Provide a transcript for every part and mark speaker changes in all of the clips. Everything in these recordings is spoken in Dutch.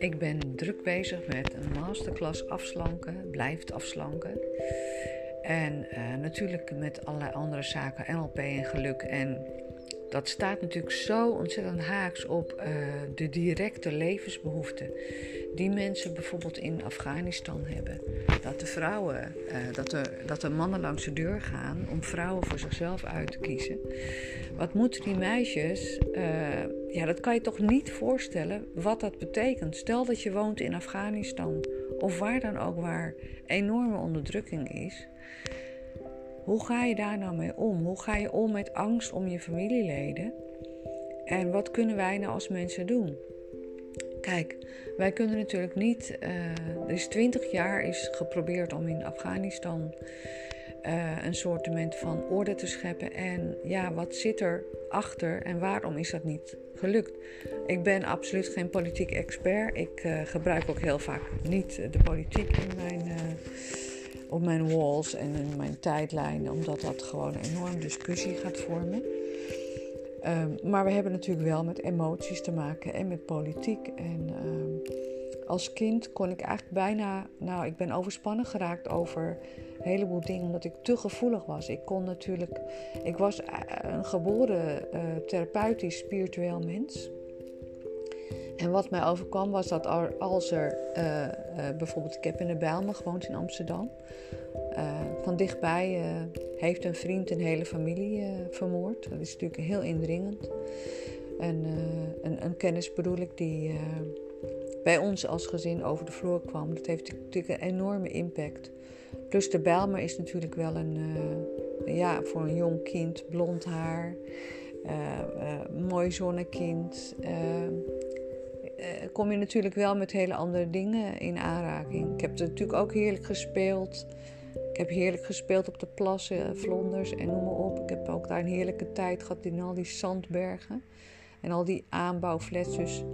Speaker 1: Ik ben druk bezig met een masterclass afslanken, blijft afslanken. En uh, natuurlijk met allerlei andere zaken, NLP en geluk. En dat staat natuurlijk zo ontzettend haaks op uh, de directe levensbehoeften die mensen bijvoorbeeld in Afghanistan hebben. Dat de vrouwen, uh, dat, er, dat de mannen langs de deur gaan om vrouwen voor zichzelf uit te kiezen. Wat moeten die meisjes, uh, ja, dat kan je toch niet voorstellen wat dat betekent. Stel dat je woont in Afghanistan of waar dan ook waar enorme onderdrukking is. Hoe ga je daar nou mee om? Hoe ga je om met angst om je familieleden? En wat kunnen wij nou als mensen doen? Kijk, wij kunnen natuurlijk niet. Uh, er is twintig jaar is geprobeerd om in Afghanistan uh, een soortement van orde te scheppen. En ja, wat zit er achter en waarom is dat niet gelukt? Ik ben absoluut geen politiek expert. Ik uh, gebruik ook heel vaak niet de politiek in mijn op mijn walls en in mijn tijdlijn, omdat dat gewoon een enorme discussie gaat vormen. Um, maar we hebben natuurlijk wel met emoties te maken en met politiek. En um, als kind kon ik eigenlijk bijna, nou, ik ben overspannen geraakt over een heleboel dingen, omdat ik te gevoelig was. Ik kon natuurlijk, ik was een geboren uh, therapeutisch spiritueel mens. En wat mij overkwam was dat als er uh, bijvoorbeeld, ik heb in de Bijlmer gewoond in Amsterdam. Uh, van dichtbij heeft een vriend een hele familie vermoord. Dat is natuurlijk heel indringend. En een, een, kennis bedoel ik die bij ons als gezin over de vloer kwam. Dat heeft natuurlijk een enorme impact. Plus de Bijlmer is natuurlijk wel een, ja, voor een jong kind, blond haar, mooi zonnekind kom je natuurlijk wel met hele andere dingen in aanraking. Ik heb het natuurlijk ook heerlijk gespeeld. Heb heerlijk gespeeld op de plassen, Vlonders en noem maar op. Ik heb ook daar een heerlijke tijd gehad in al die zandbergen en al die aanbouwflats. Dus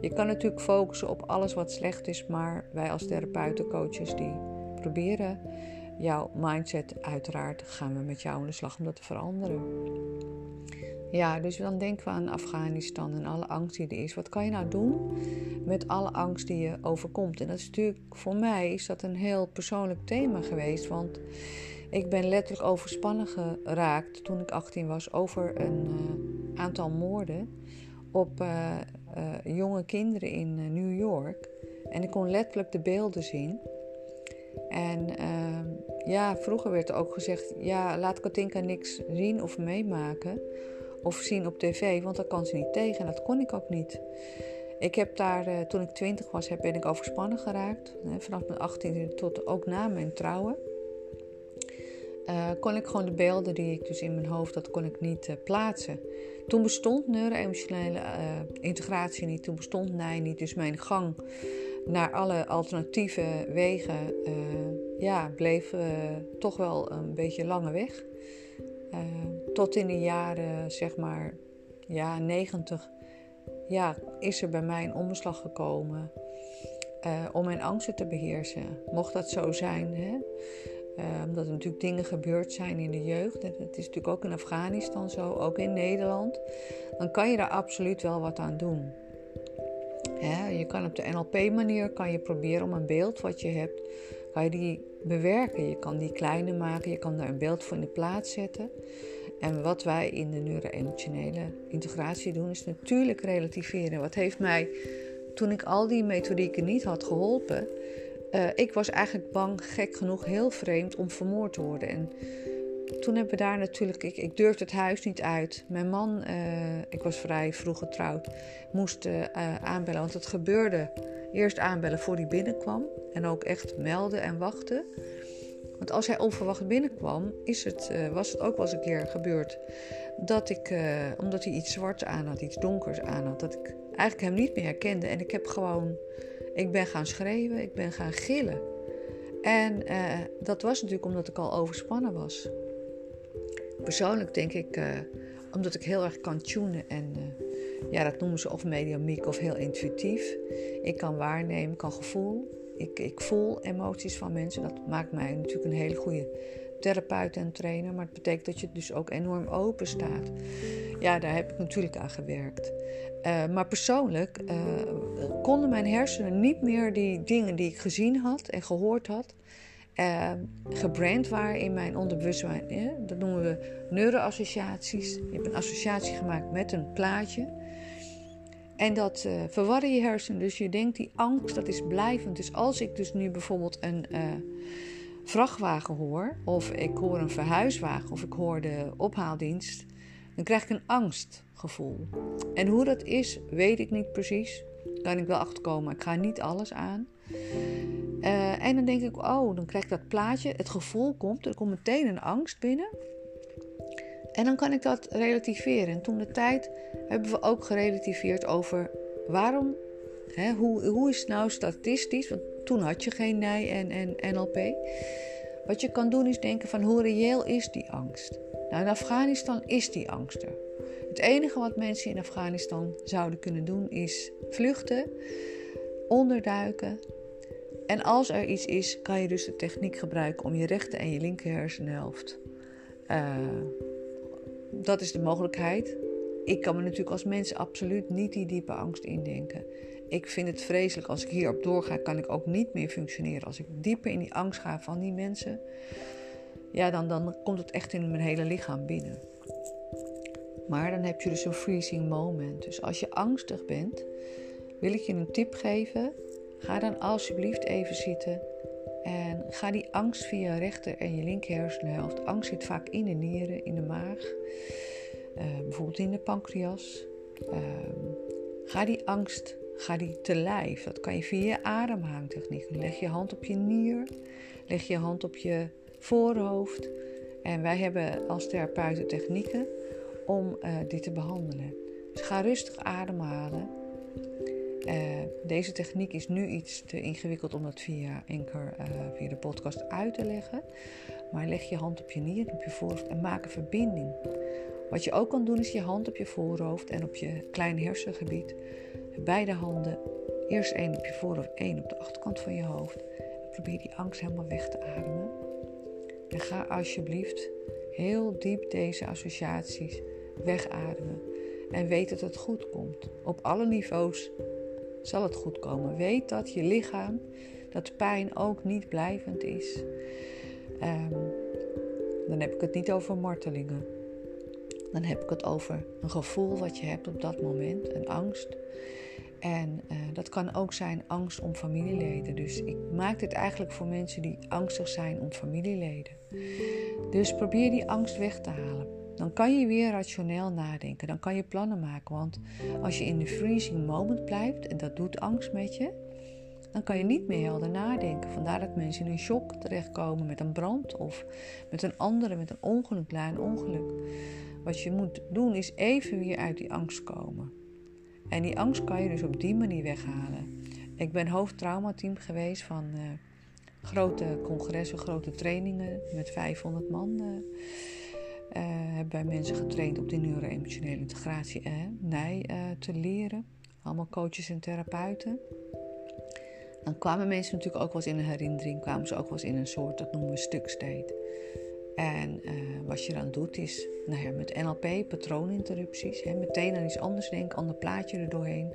Speaker 1: je kan natuurlijk focussen op alles wat slecht is, maar wij als therapeuten, coaches, die proberen jouw mindset, uiteraard gaan we met jou aan de slag om dat te veranderen. Ja, dus dan denken we aan Afghanistan en alle angst die er is. Wat kan je nou doen met alle angst die je overkomt? En dat is natuurlijk voor mij is dat een heel persoonlijk thema geweest. Want ik ben letterlijk overspannen geraakt toen ik 18 was over een uh, aantal moorden op uh, uh, jonge kinderen in New York. En ik kon letterlijk de beelden zien. En ehm, ja, vroeger werd er ook gezegd: ja, laat Katinka niks zien of meemaken of zien op tv, want daar kan ze niet tegen. En dat kon ik ook niet. Ik heb daar, eh, toen ik twintig was, ben ik overspannen geraakt. vanaf mijn 18e tot ook na mijn trouwen. Uh, kon ik gewoon de beelden die ik dus in mijn hoofd had, kon ik niet plaatsen. Toen bestond neuro-emotionele integratie niet, toen bestond NIJ niet. Dus mijn gang naar alle alternatieve wegen ja, bleef toch wel een beetje lange weg. Tot in de jaren, zeg maar, ja, 90, ja, is er bij mij een omslag gekomen om mijn angsten te beheersen. Mocht dat zo zijn, hè? Uh, omdat er natuurlijk dingen gebeurd zijn in de jeugd. Het is natuurlijk ook in Afghanistan zo, ook in Nederland. Dan kan je daar absoluut wel wat aan doen. je kan op de NLP-manier kan je proberen om een beeld wat je hebt, kan je die bewerken. Je kan die kleiner maken, je kan daar een beeld voor in de plaats zetten. En wat wij in de neuro-emotionele integratie doen, is natuurlijk relativeren. Wat heeft mij, toen ik al die methodieken niet had geholpen, uh, ik was eigenlijk bang, gek genoeg, heel vreemd om vermoord te worden. En toen hebben we daar natuurlijk, ik, ik durfde het huis niet uit. Mijn man, uh, ik was vrij vroeg getrouwd, moest uh, aanbellen, want het gebeurde. Eerst aanbellen voor hij binnenkwam en ook echt melden en wachten. Want als hij onverwacht binnenkwam, is het, was het ook wel eens een keer gebeurd dat ik, omdat hij iets zwarts aan had, iets donkers aan had, dat ik eigenlijk hem niet meer herkende. En ik heb gewoon ik ben gaan schreeuwen, ik ben gaan gillen. En uh, dat was natuurlijk omdat ik al overspannen was. Persoonlijk denk ik, omdat ik heel erg kan tunen en ja, dat noemen ze of mediamiek of heel intuïtief. Ik kan waarnemen, kan gevoel. Ik, ik voel emoties van mensen. Dat maakt mij natuurlijk een hele goede therapeut en trainer. Maar het betekent dat je dus ook enorm open staat. ja, daar heb ik natuurlijk aan gewerkt. Uh, maar persoonlijk uh, konden mijn hersenen niet meer die dingen die ik gezien had en gehoord had, uh, gebrand waren in mijn onderbewustzijn. Dat noemen we neuroassociaties. Je hebt een associatie gemaakt met een plaatje. En dat uh, verwarren je hersenen. Dus je denkt die angst, dat is blijvend. Dus als ik dus nu bijvoorbeeld een uh, vrachtwagen hoor, of ik hoor een verhuiswagen, of ik hoor de ophaaldienst, dan krijg ik een angstgevoel. En hoe dat is, weet ik niet precies. Kan ik wel achterkomen. Ik ga niet alles aan. Uh, en dan denk ik, oh, dan krijg ik dat plaatje. Het gevoel komt, er komt meteen een angst binnen. En dan kan ik dat relativeren. En toen de tijd hebben we ook gerelativeerd over waarom, hè, hoe, hoe is het nou statistisch? Want toen had je geen NIJ en, en NLP. Wat je kan doen is denken van hoe reëel is die angst? Nou, in Afghanistan is die angst er. Het enige wat mensen in Afghanistan zouden kunnen doen is vluchten, onderduiken. En als er iets is, kan je dus de techniek gebruiken om je rechter en je linker hersenhelft. Uh, dat is de mogelijkheid. Ik kan me natuurlijk als mens absoluut niet die diepe angst indenken. Ik vind het vreselijk als ik hierop doorga, kan ik ook niet meer functioneren. Als ik dieper in die angst ga van die mensen, ja, dan, dan komt het echt in mijn hele lichaam binnen. Maar dan heb je dus een freezing moment. Dus als je angstig bent, wil ik je een tip geven. Ga dan alsjeblieft even zitten en ga die angst via je rechter en je linker hersenhelft. Angst zit vaak in de nieren, in de maag, uh, bijvoorbeeld in de pancreas. Uh, ga die angst, ga die te lijf. Dat kan je via je ademhalingtechniek. Leg je hand op je nier, leg je hand op je voorhoofd. En wij hebben als therapeuten technieken om uh, die te behandelen. Dus ga rustig ademhalen. Uh, deze techniek is nu iets te ingewikkeld om dat via Anchor, uh, via de podcast uit te leggen. Maar leg je hand op je nier, op je voorhoofd en maak een verbinding. Wat je ook kan doen is je hand op je voorhoofd en op je kleine hersengebied. Beide handen, eerst één op je voorhoofd, één op de achterkant van je hoofd. Probeer die angst helemaal weg te ademen. En ga alsjeblieft heel diep deze associaties wegademen. En weet dat het goed komt. Op alle niveaus zal het goed komen. Weet dat je lichaam, dat pijn ook niet blijvend is. Um, dan heb ik het niet over martelingen. Dan heb ik het over een gevoel wat je hebt op dat moment, een angst. En uh, dat kan ook zijn angst om familieleden. Dus ik maak dit eigenlijk voor mensen die angstig zijn om familieleden. Dus probeer die angst weg te halen. Dan kan je weer rationeel nadenken. Dan kan je plannen maken. Want als je in de freezing moment blijft, en dat doet angst met je, dan kan je niet meer helder nadenken. Vandaar dat mensen in een shock terechtkomen met een brand of met een andere, met een ongeluk, klein ongeluk. Wat je moet doen is even weer uit die angst komen. En die angst kan je dus op die manier weghalen. Ik ben hoofdtraumateam geweest van uh, grote congressen, grote trainingen met 500 man. Uh, uh, heb bij mensen getraind op de neuro-emotionele integratie en Nij te leren. Allemaal coaches en therapeuten. Dan kwamen mensen natuurlijk ook wel eens in een herinnering, kwamen ze ook wel eens in een soort, dat noemen we stukstate. En wat je dan doet is, nou ja, met NLP, patrooninterrupties, hè, meteen aan iets anders denken, ander plaatje er doorheen,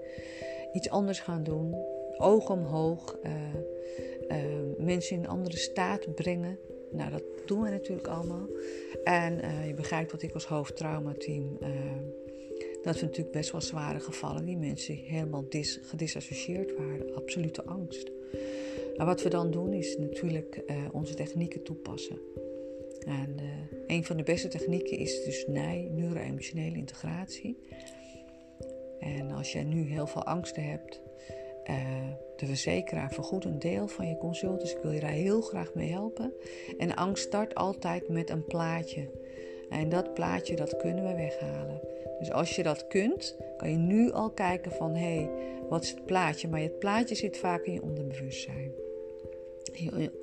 Speaker 1: iets anders gaan doen, ogen omhoog, mensen in een andere staat brengen. Nou, dat doen we natuurlijk allemaal. En je begrijpt wat ik als hoofdtraumateam, dat we natuurlijk best wel zware gevallen, die mensen helemaal dis, gedisassocieerd waren, absolute angst. Nou, wat we dan doen is natuurlijk onze technieken toepassen. En uh, een van de beste technieken is dus NIJ, neuro-emotionele integratie. En als jij nu heel veel angsten hebt, uh, de verzekeraar vergoedt een deel van je consult. Dus ik wil je daar heel graag mee helpen. En angst start altijd met een plaatje. En dat plaatje, dat kunnen we weghalen. Dus als je dat kunt, kan je nu al kijken van... hé, hey, wat is het plaatje? Maar het plaatje zit vaak in je onderbewustzijn.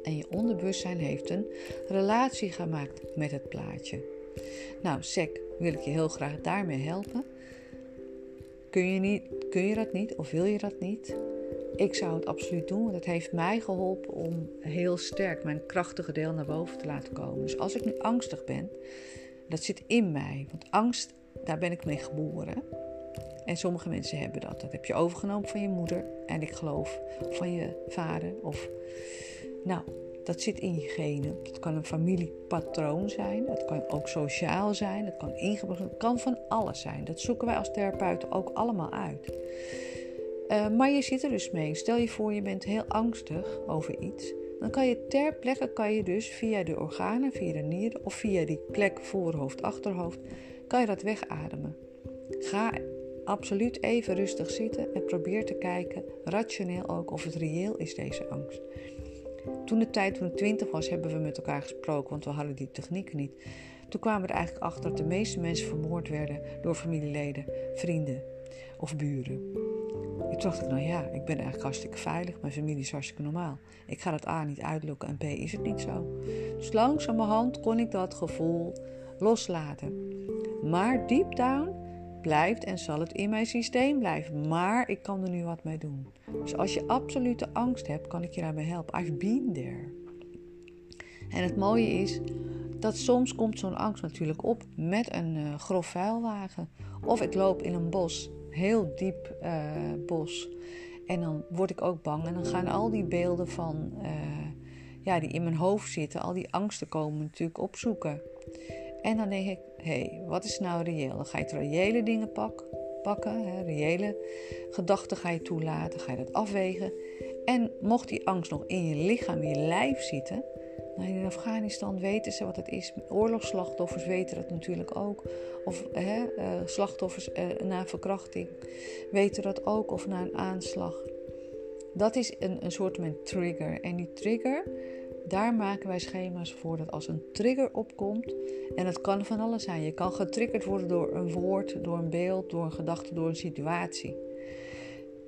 Speaker 1: En je onderbewustzijn heeft een relatie gemaakt met het plaatje. Nou, SEC wil ik je heel graag daarmee helpen. Kun je, niet, kun je dat niet of wil je dat niet? Ik zou het absoluut doen, want het heeft mij geholpen om heel sterk mijn krachtige deel naar boven te laten komen. Dus als ik nu angstig ben, dat zit in mij. Want angst daar ben ik mee geboren. En sommige mensen hebben dat. Dat heb je overgenomen van je moeder. En ik geloof van je vader. Of, nou, dat zit in je genen. Het kan een familiepatroon zijn. Het kan ook sociaal zijn. Het kan ingebracht Het kan van alles zijn. Dat zoeken wij als therapeuten ook allemaal uit. Uh, maar je zit er dus mee. Stel je voor, je bent heel angstig over iets. Dan kan je ter plekke kan je dus via de organen, via de nieren of via die plek voorhoofd, achterhoofd, kan je dat wegademen. Ga absoluut even rustig zitten en probeer te kijken, rationeel ook, of het reëel is deze angst. Toen de tijd toen ik twintig was, hebben we met elkaar gesproken, want we hadden die technieken niet. Toen kwamen we er eigenlijk achter dat de meeste mensen vermoord werden door familieleden, vrienden of buren. Toen dacht ik, nou ja, ik ben eigenlijk hartstikke veilig, mijn familie is hartstikke normaal. Ik ga dat A niet uitlokken en B is het niet zo. Dus langzamerhand kon ik dat gevoel loslaten. Maar deep down blijft en zal het in mijn systeem blijven. Maar ik kan er nu wat mee doen. Dus als je absolute angst hebt, kan ik je daarbij helpen. I've been there. En het mooie is dat soms komt zo'n angst natuurlijk op met een uh, grof vuilwagen. Of ik loop in een bos, heel diep uh, bos. En dan word ik ook bang. En dan gaan al die beelden van, uh, ja, die in mijn hoofd zitten, al die angsten komen natuurlijk opzoeken. En dan denk ik, hé, hey, wat is nou reëel? Dan ga je reële dingen pak, pakken, hè, reële gedachten ga je toelaten, ga je dat afwegen. En mocht die angst nog in je lichaam, in je lijf zitten, nou, in Afghanistan weten ze wat het is. Oorlogsslachtoffers weten dat natuurlijk ook. Of hè, uh, slachtoffers uh, na verkrachting weten dat ook, of na een aanslag. Dat is een, een soort van trigger. En die trigger, daar maken wij schema's voor dat als een trigger opkomt, en het kan van alles zijn. Je kan getriggerd worden door een woord, door een beeld, door een gedachte, door een situatie.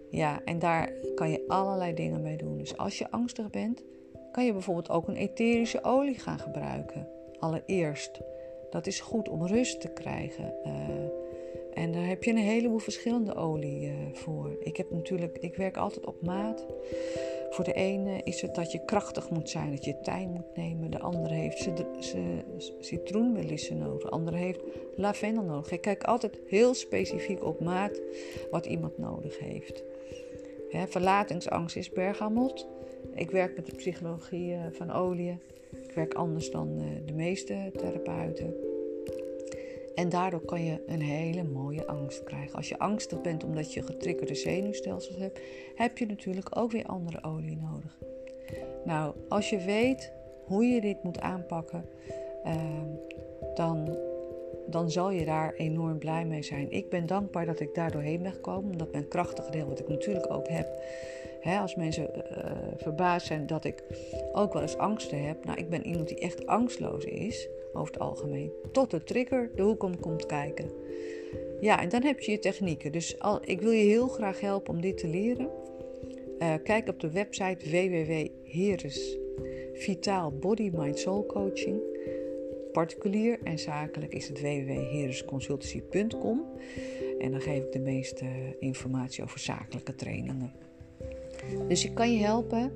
Speaker 1: Ja, en daar kan je allerlei dingen mee doen. Dus als je angstig bent, kan je bijvoorbeeld ook een etherische olie gaan gebruiken. Allereerst. Dat is goed om rust te krijgen. Uh, en daar heb je een heleboel verschillende olie uh, voor. Ik heb natuurlijk, ik werk altijd op maat. Voor de ene is het dat je krachtig moet zijn, dat je tijd moet nemen. De andere heeft citroenmelissen nodig. De andere heeft lavendel nodig. Ik kijk altijd heel specifiek op maat wat iemand nodig heeft. Verlatingsangst is bergamot. Ik werk met de psychologie eh, van olie. Ik werk anders dan eh, de meeste therapeuten. En daardoor kan je een hele mooie angst krijgen. Als je angstig bent omdat je getriggerde zenuwstelsels hebt, heb je natuurlijk ook weer andere olie nodig. Nou, als je weet hoe je dit moet aanpakken, ehm, dan, dan zal je daar enorm blij mee zijn. Ik ben dankbaar dat ik daar doorheen ben gekomen, omdat mijn krachtige deel, wat ik natuurlijk ook heb, als mensen uh, verbaasd zijn dat ik ook wel eens angsten heb. Nou, ik ben iemand die echt angstloos is over het algemeen. Tot de trigger de hoek om komt kijken. Ja, en dan heb je je technieken. Dus al, ik wil je heel graag helpen om dit te leren. Uh, kijk op de website www.heres Vitaal Body Mind Soul Coaching. Particulier en zakelijk is het www.heresconsultancy.com. En dan geef ik de meeste informatie over zakelijke trainingen. Dus ik kan je helpen,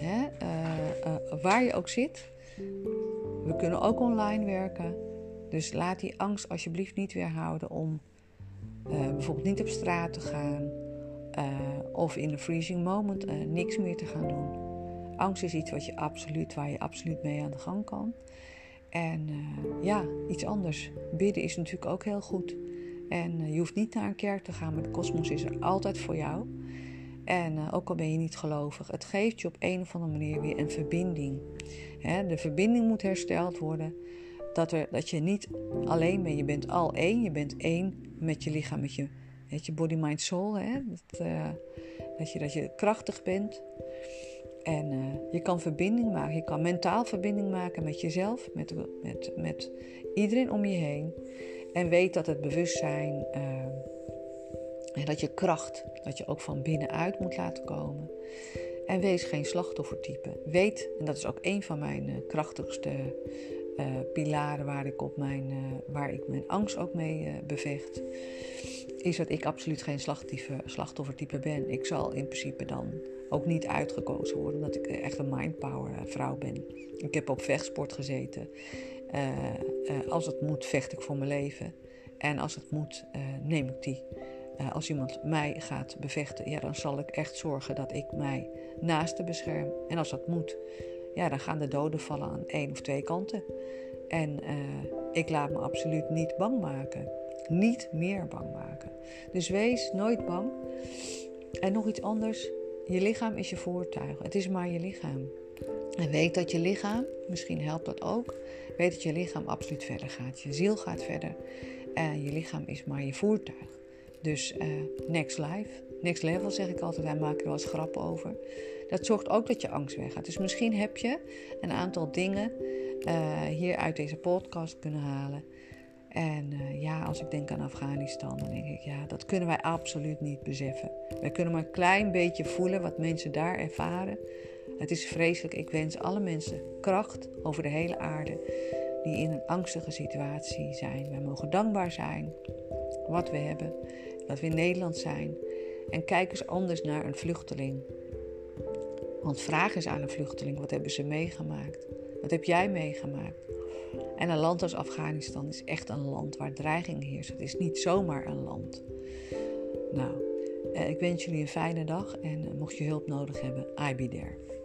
Speaker 1: hè, uh, uh, waar je ook zit. We kunnen ook online werken. Dus laat die angst alsjeblieft niet weerhouden om uh, bijvoorbeeld niet op straat te gaan. Of in een freezing moment niks meer te gaan doen. Angst is iets wat je absoluut, waar je absoluut mee aan de gang kan. En ja, iets anders. Bidden is natuurlijk ook heel goed. En je hoeft niet naar een kerk te gaan, maar de kosmos is er altijd voor jou. En uh, ook al ben je niet gelovig, het geeft je op een of andere manier weer een verbinding. Hè, de verbinding moet hersteld worden. Dat, er, dat je niet alleen bent, je bent al één. Je bent één met je lichaam, met je, met je body, mind, soul. Hè? Dat, uh, dat, je, dat je krachtig bent. En uh, je kan verbinding maken. Je kan mentaal verbinding maken met jezelf, met, met, met iedereen om je heen. En weet dat het bewustzijn en dat je kracht, dat je ook van binnenuit moet laten komen. En wees geen slachtoffertype. Weet, en dat is ook een van mijn uh, krachtigste uh, pilaren waar ik, op mijn, uh, waar ik mijn angst ook mee bevecht, is dat ik absoluut geen slachtoffertype ben. Ik zal in principe dan ook niet uitgekozen worden, omdat ik echt een mindpower vrouw ben. Ik heb op vechtsport gezeten. als het moet, vecht ik voor mijn leven. En als het moet, neem ik die. Uh, als iemand mij gaat bevechten, ja, dan zal ik echt zorgen dat ik mij naast de bescherm. En als dat moet, ja, dan gaan de doden vallen aan één of twee kanten. En uh, ik laat me absoluut niet bang maken. Niet meer bang maken. Dus wees nooit bang. En nog iets anders. Je lichaam is je voertuig. Het is maar je lichaam. En weet dat je lichaam, misschien helpt dat ook, weet dat je lichaam absoluut verder gaat. Je ziel gaat verder. En je lichaam is maar je voertuig. Dus uh, next life, next level zeg ik altijd. Wij maken er wel eens grappen over. Dat zorgt ook dat je angst weggaat. Dus misschien heb je een aantal dingen uh, hier uit deze podcast kunnen halen. En uh, ja, als ik denk aan Afghanistan, dan denk ik, ja, dat kunnen wij absoluut niet beseffen. Wij kunnen maar een klein beetje voelen wat mensen daar ervaren. Het is vreselijk. Ik wens alle mensen kracht over de hele aarde die in een angstige situatie zijn. Wij mogen dankbaar zijn wat we hebben, dat we in Nederland zijn. En kijk eens anders naar een vluchteling. Want vraag eens aan een vluchteling: wat hebben ze meegemaakt? Wat heb jij meegemaakt? En een land als Afghanistan is echt een land waar dreiging heerst. Het is niet zomaar een land. Nou, eh, ik wens jullie een fijne dag en eh, mocht je hulp nodig hebben, I be there.